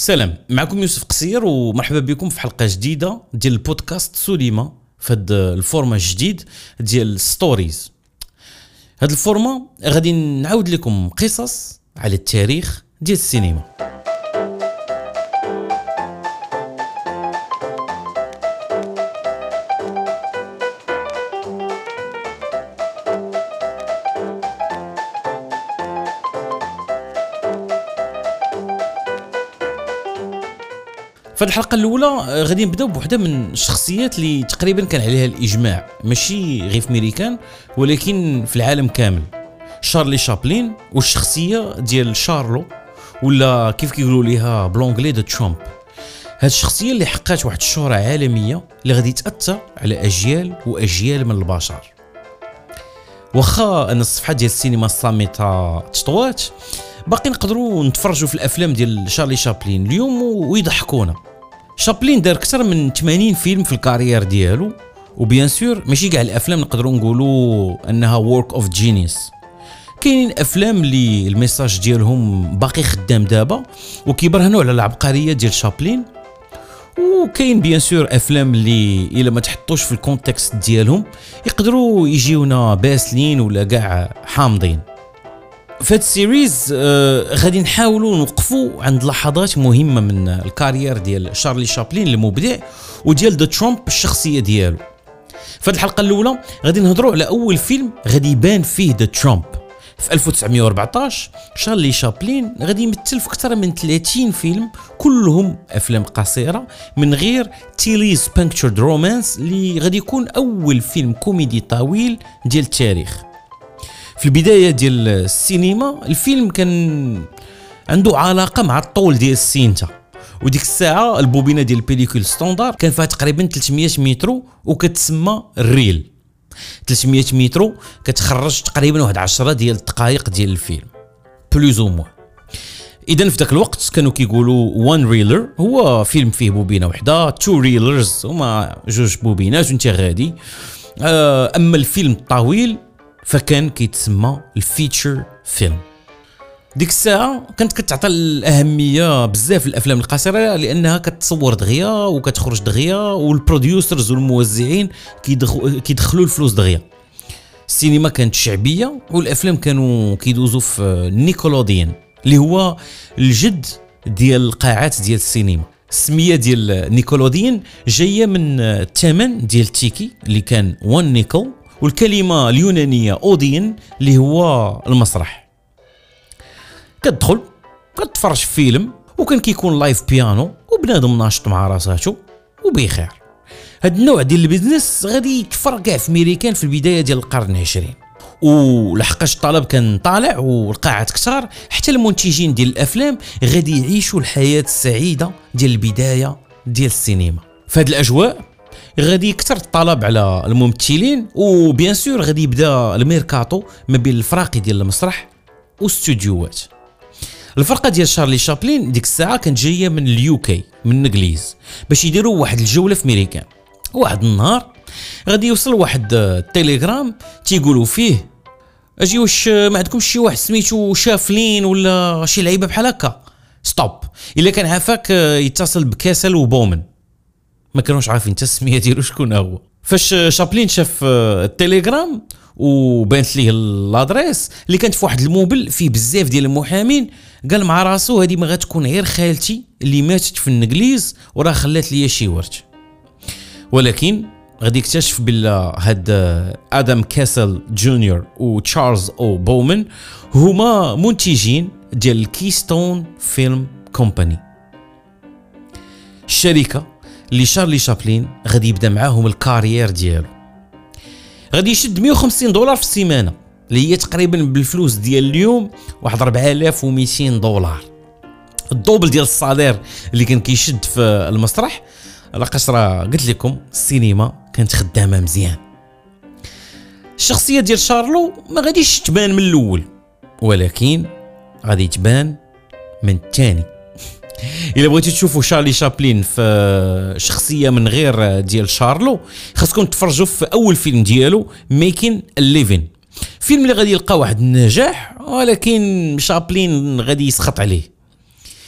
سلام معكم يوسف قصير ومرحبا بكم في حلقة جديدة ديال البودكاست سوليما في هذا ال format الجديد ديال stories هذا ال format غادي نعاود لكم قصص على التاريخ ديال السينما. في الحلقة الأولى آه، غادي نبداو بوحدة من الشخصيات اللي تقريبا كان عليها الإجماع. ماشي غير في ميريكان ولكن في العالم كامل. شارلي شابلين والشخصية ديال شارلو ولا كيف كيقولوا ليها بلونغلي دو ترامب هاد الشخصية اللي حققت واحد الشهرة عالمية اللي غادي تأثر على أجيال وأجيال من البشر. واخا أن الصفحة ديال السينما الصامتة تطوات باقي نقدروا نتفرجوا في الأفلام ديال شارلي شابلين اليوم ويضحكونا. شابلين دار أكثر من 80 فيلم في ال carrière ديالو و bien sûr ماشي كاع الافلام نقدروا نقولوا انها work of genius كاينين افلام اللي ال message ديالهم باقي خدام دابا وكيبرهنوا على العبقريه ديال شابلين وكاين bien sûr افلام اللي الا ما تحطوش في ال contexte ديالهم يقدروا يجيونا باسلين ولا كاع حامضين في هذا ال series آه غادي نحاولوا نوقفوا عند لحظات مهمة من ال carrière ديال شارلي شابلين المبدع وديال The Tramp الشخصية ديالو. في الحلقة الأولى غادي نهضروا على أول فيلم غادي يبان فيه The Tramp في 1914 شارلي شابلين غادي يمثل في أكثر من 30 فيلم كلهم أفلام قصيرة من غير Tillie's Punctured Romance اللي غادي يكون أول فيلم كوميدي طويل ديال التاريخ. في البداية ديال السينما الفيلم كان عنده علاقة مع الطول ديال السينتا وديك الساعة البوبينة ديال ال pellicule standard كان فيها تقريبا 300 مترو وكتسمى ال reel. 300 مترو كتخرج تقريبا واحد 10 ديال الدقائق ديال الفيلم. plus ou moins اذا في ذاك الوقت كانوا كيقولوا one-reeler هو فيلم فيه بوبينة وحدة two-reelers هما جوج بوبينات وانت غادي. آه، أما الفيلم الطويل فكان كيتسمى ال feature film. ديك الساعة كانت كتعطى الأهمية بزاف الأفلام القصيرة لأنها كتصور دغيا وكتخرج دغيا وال producers والموزعين كيدخلوا الفلوس دغيا. السينما كانت شعبية والأفلام كانوا كيدوزوا في nickelodeon اللي هو الجد ديال القاعات ديال السينما. السمية ديال nickelodeon جاية من الثمن ديال ال ticket اللي كان 1 نيكل والكلمة اليونانية أودين اللي هو المسرح. كتدخل كتفرج فيلم وكان كيكون live piano وبنادم ناشط مع راساتو وبخير. هاد النوع ديال ال business غادي يتفرق كاع في ميريكان في البداية ديال القرن العشرين. ولحقاش الطلب كان طالع والقاعات كثار حتى المنتجين ديال الأفلام غادي يعيشوا الحياة السعيدة ديال البداية ديال السينما. هذه الأجواء غادي يكثر الطلب على الممثلين و bien sûr غادي يبدا الميركاتو ما بين الفراقي ديال المسرح واستوديوهات الفرقة ديال شارلي شابلين ديك الساعة كانت جاية من ال UK من الانجليز باش يديروا واحد الجولة في ميريكان واحد النهار غادي يوصل واحد التليجرام تيقولوا فيه أجي واش ما عندكمش شي واحد سميتو شافلين ولا شي لعيبة بحال هكا؟ stop إلا كان عافاك يتصل بكاسل وبومن. ما كانوش عارفين حتى السمية ديالو شكون هو. فاش شابلين شاف التليجرام وبانت ليه l'adresse اللي كانت في واحد l'immeuble فيه بزاف ديال المحامين قال مع راسو هذه ما غتكون غير خالتي اللي ماتت في الانجليز وراه خلات لي شي ورث. ولكن غادي يكتشف بلا هاد آدم كاسل جونيور وتشارلز أو بومن هما منتجين ديال Keystone Film Company الشركة اللي شارلي شابلين غادي يبدا معاهم ال carrière ديالو. غادي يشد 150 دولار في السيمانة اللي هي تقريبا بالفلوس ديال اليوم واحد 4200 دولار. ال double ديال ال salaire اللي كان كيشد في المسرح لاقاش راه قلت لكم السينما كانت خدامة مزيان. الشخصية ديال شارلو ما غاديش تبان من الأول ولكن غادي تبان من الثاني. إلا بغيتو تشوفوا شارلي شابلين في شخصية من غير ديال شارلو خاصكم تفرجوا في أول فيلم ديالو ميكين ليفين فيلم اللي غادي يلقى واحد النجاح ولكن شابلين غادي يسخط عليه.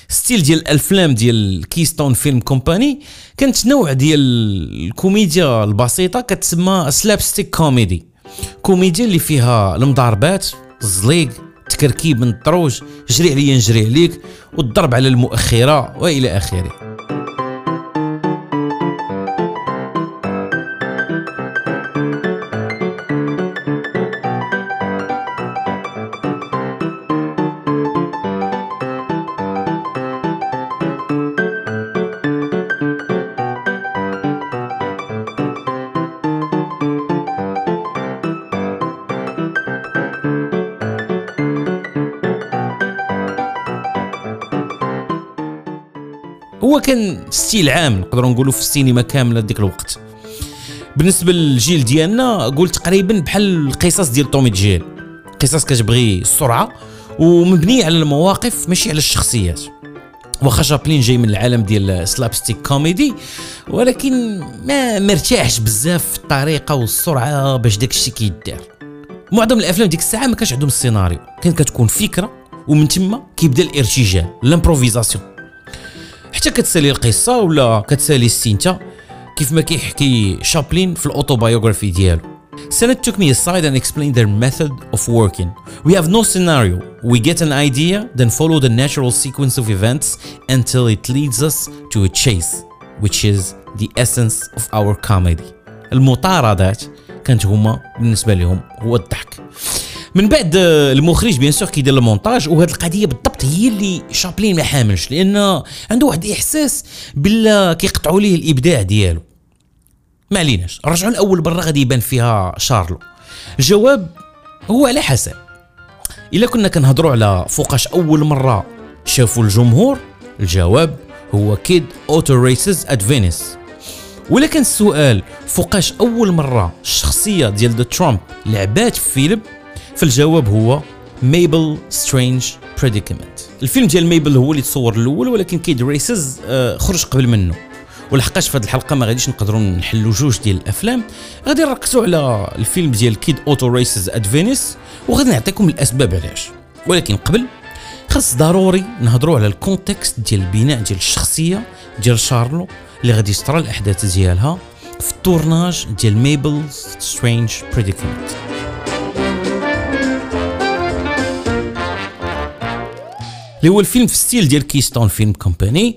style ديال الأفلام ديال Keystone Film Company كانت نوع ديال الكوميديا البسيطة كتسمى slapstick comedy كوميديا اللي فيها المضاربات الزليق تكركيب من الدروج جري عليا نجري عليك والضرب على المؤخرة وإلى آخره. هو كان style عام نقدروا نقولوا في السينما كاملة ديك الوقت. بالنسبة للجيل ديالنا قول تقريبا بحال القصص ديال توم وجيري قصص كتبغي السرعة ومبنية على المواقف ماشي على الشخصيات. واخا شابلين جاي من العالم ديال slapstick comedy ولكن ما مرتاحش بزاف في الطريقة والسرعة باش داك الشيء كيدار. معظم الأفلام ديك الساعة ما كانش عندهم السيناريو. كانت كتكون فكرة ومن تما كيبدا الارتجال l'improvisation حتى كتسالي القصة ولا كتسالي السينتا كيف ما كيحكي شابلين في ال autobiography ديالو Sennett took me aside and explained their method of working. We have no scenario. We get an idea, then follow the natural sequence of events until it leads us to a chase, which is the essence of our comedy. المطاردات كانت هما بالنسبة لهم هو الضحك. من بعد المخرج bien sûr كيدير المونتاج وهذه القضية بالضبط هي اللي شابلين ما حاملش لأن عنده واحد الاحساس بلا كيقطعوا ليه الإبداع ديالو. ما عليناش. رجعوا لأول مرة غادي يبان فيها شارلو. الجواب هو على حسب. إلا كنا كنهضروا على فوقاش أول مرة شافوا الجمهور الجواب هو Kid Auto Races at Venice ولكن السؤال فوقاش أول مرة الشخصية ديال The Tramp لعبات في فيلم فالجواب هو Mabel's Strange Predicament الفيلم ديال ميبل هو اللي تصور الأول ولكن Kid Races آه خرج قبل منه. ولحقاش في هذه الحلقة ما غاديش نقدروا نحلوا جوج ديال الأفلام. غادي نركزوا على الفيلم ديال Kid Auto Races at Venice وغادي نعطيكم الأسباب علاش. ولكن قبل خاص ضروري نهضروا على ال context ديال البناء ديال الشخصية ديال شارلو اللي غادي يصرى الأحداث ديالها في ال tournage ديال Mabel's Strange Predicament اللي هو الفيلم في style ديال Keystone Film Company.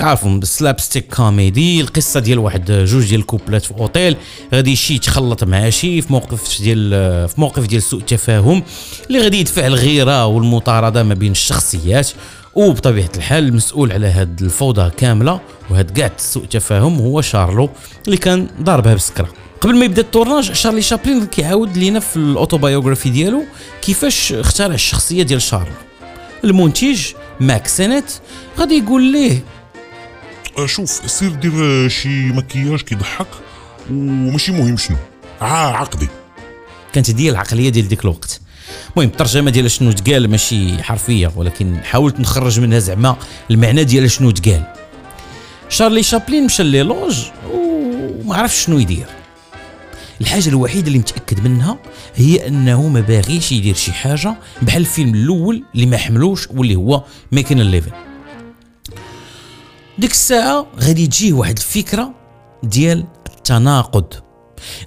عارفهم slapstick comedy القصة ديال واحد جوج ديال الكوبلات في أوتيل. غادي شي يتخلط مع شي في موقف ديال في موقف ديال سوء تفاهم اللي غادي يدفع الغيرة والمطاردة ما بين الشخصيات. وبطبيعة الحال المسؤول على هاد الفوضى كاملة وهاد كاع سوء تفاهم هو شارلو اللي كان ضاربها بسكرة. قبل ما يبدأ ال tournage شارلي شابلين كيعاود لينا في ال autobiography ديالو كيفاش اخترع الشخصية ديال شارلو. المنتج ماك سينيت غادي يقول ليه. شوف سير دير شي مكياج كيضحك وماشي مهم شنو عا قضي. كانت هذه العقلية ديال ديك الوقت. المهم الترجمة ديال شنو تقال ماشي حرفية ولكن حاولت نخرج منها زعما المعنى ديال شنو تقال. شارلي شابلين مشى les loges وما عرفش شنو يدير. الحاجة الوحيدة اللي متأكد منها هي أنه ما باغيش يدير شي حاجة بحال الفيلم الأول اللي ما حملوش واللي هو Making a Living ديك الساعة غادي تجيه واحد الفكرة ديال التناقض.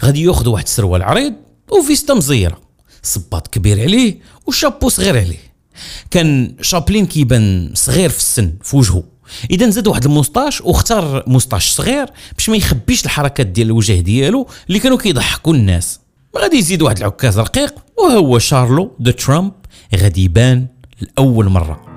غادي يأخذ واحد السروال عريض وفيستا مزيرة. صباط كبير عليه وشابو صغير عليه. كان شابلين كيبان صغير في السن في وجهه. إذا زاد واحد الموسطاش واختار موسطاش صغير باش ما يخبيش الحركات ديال الوجه ديالو اللي كانوا كيضحكوا الناس. غادي يزيد واحد العكاز رقيق وهو شارلو دو ترامب غادي يبان لأول مرة.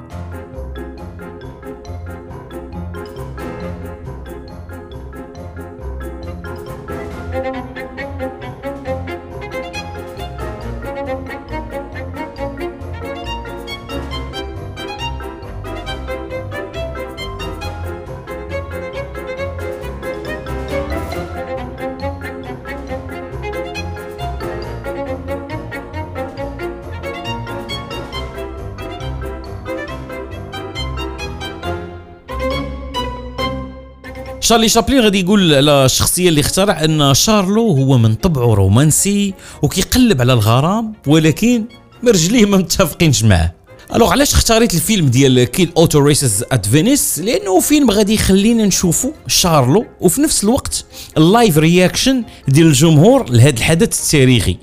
شارلي شابلين غادي يقول على الشخصيه اللي اخترع إن شارلو هو من طبعه رومانسي وكيقلب على الغرام ولكن مرجليه ما متفقينش معاه. Alors علاش اختاريت الفيلم ديال Kid Auto Races at Venice لأنه فيلم غادي يخلينا نشوفوا شارلو وفي نفس الوقت ال live reaction ديال الجمهور لهذا الحدث التاريخي.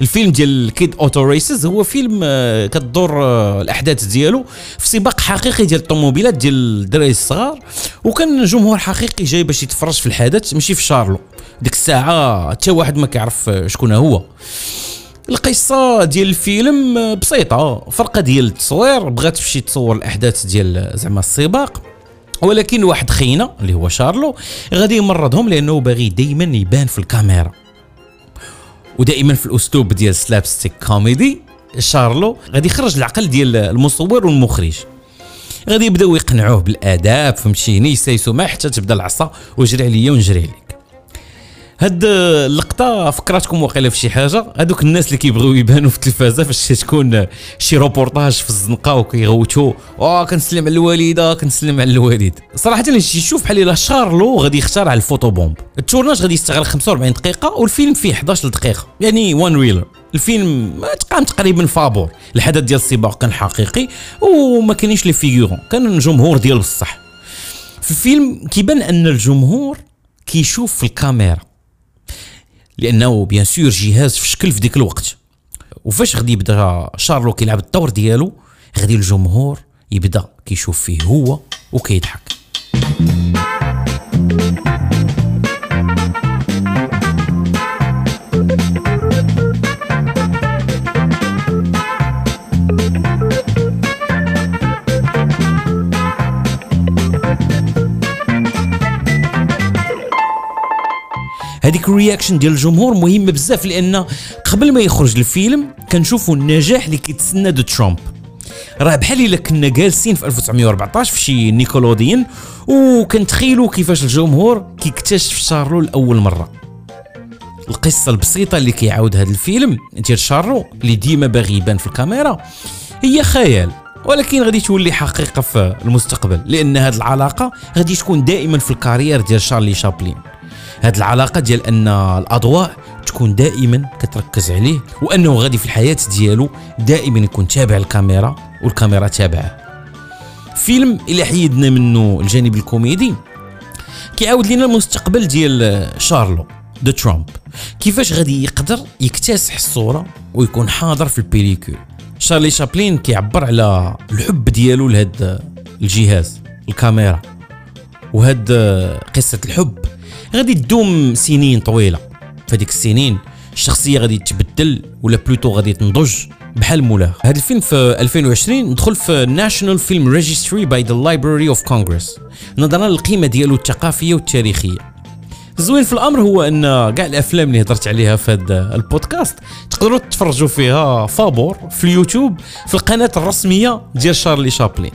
الفيلم ديال Kid Auto Races هو فيلم آه، كتدور آه، الأحداث ديالو في سباق حقيقي ديال الطوموبيلات ديال الدراري الصغار. وكان جمهور حقيقي جاي باش يتفرج في الحدث ماشي في شارلو. ديك الساعة حتى واحد ما كيعرف آه، شكون هو. القصة ديال الفيلم بسيطة. فرقة ديال التصوير بغات تمشي تصور الأحداث ديال زعما السباق. ولكن واحد خينا اللي هو شارلو غادي يمرضهم لأنه باغي دائما يبان في الكاميرا. ودائما في الأسلوب ديال slapstick comedy شارلو غادي يخرج العقل ديال المصور والمخرج. غادي يبداو يقنعوه بالآداب فهمتيني؟ يسايسو ما حتى تبدا العصا وجري عليا ونجري عليك. هاد اللقطة فكرتكم واقيلا في شي حاجة. هادوك الناس اللي كيبغيو يبانوا في التلفازة فاش تكون شي روبورتاج في الزنقة وكيغوتوا آه كنسلم على الوالده كنسلم على الوالد. صراحة اللي يشوف بحال إلا شارلو غادي يخترع ال photobomb ال tournage غادي يستغرق 45 دقيقة والفيلم فيه 11 دقيقة. يعني one reeler الفيلم تقام تقريبا فابور. الحدث ديال السباق كان حقيقي وما كاينينش les figurants كان الجمهور ديال بصح. في الفيلم كيبان أن الجمهور كيشوف في الكاميرا. لأنه bien sûr جهاز في شكل في ديك الوقت. وفاش غادي يبدا شارلو كيلعب الدور ديالو غادي الجمهور يبدا كيشوف فيه هو وكيضحك. هذيك ال reaction ديال الجمهور مهمه بزاف لأن قبل ما يخرج الفيلم كنشوفوا النجاح اللي كيتسنى ترامب. راه بحال إلا كنا جالسين في 1914 في شي nickelodeon وكنتخيلوا كيفاش الجمهور كيكتشف شارلو لأول مرة. القصة البسيطة اللي كيعاود هذا الفيلم ديال شارلو اللي ديما باغي يبان في الكاميرا هي خيال. ولكن غادي تولي حقيقة في المستقبل لأن هذه العلاقة غادي تكون دائما في ال carrière ديال شارلي شابلين. هذه العلاقة ديال أن الأضواء تكون دائما كتركز عليه وأنه غادي في الحياة ديالو دائما يكون تابع الكاميرا والكاميرا تابعاه. فيلم إلى حيدنا منه الجانب الكوميدي. كيعاود لنا المستقبل ديال شارلو the tramp كيفاش غادي يقدر يكتسح الصورة ويكون حاضر في ال pellicule شارلي شابلين كيعبر على الحب ديالو لهذا الجهاز الكاميرا. وهاد قصة الحب غادي تدوم سنين طويلة. فهاديك السنين الشخصية غادي تبدل ou plutôt غادي تنضج بحال مولاه هذا الفيلم في 2020 دخل في National Film Registry by the Library of Congress نظرا للقيمة ديالو الثقافية والتاريخية. الزوين في الأمر هو أن كاع الأفلام اللي هضرت عليها في هذا البودكاست تقدروا تتفرجوا فيها فابور في اليوتيوب في القناة الرسمية ديال شارلي شابلين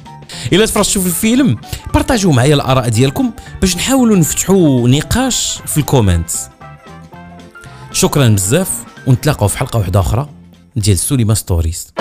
إلا تفرجتوا في الفيلم بارطاجيو معايا الآراء ديالكم باش نحاولوا نفتحوا نقاش في ال comments شكرا بزاف ونتلاقاو في حلقة واحدة أخرى ديال سوليما stories.